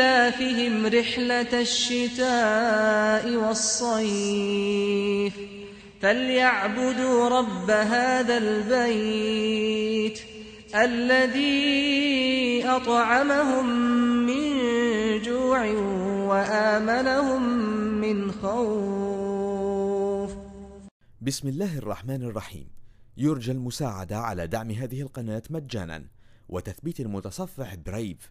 إيلافهم رحلة الشتاء والصيف. فليعبدوا رب هذا البيت الذي أطعمهم من جوع وآمنهم من خوف. بسم الله الرحمن الرحيم. يرجى المساعدة على دعم هذه القناة مجانا وتثبيت المتصفح برايف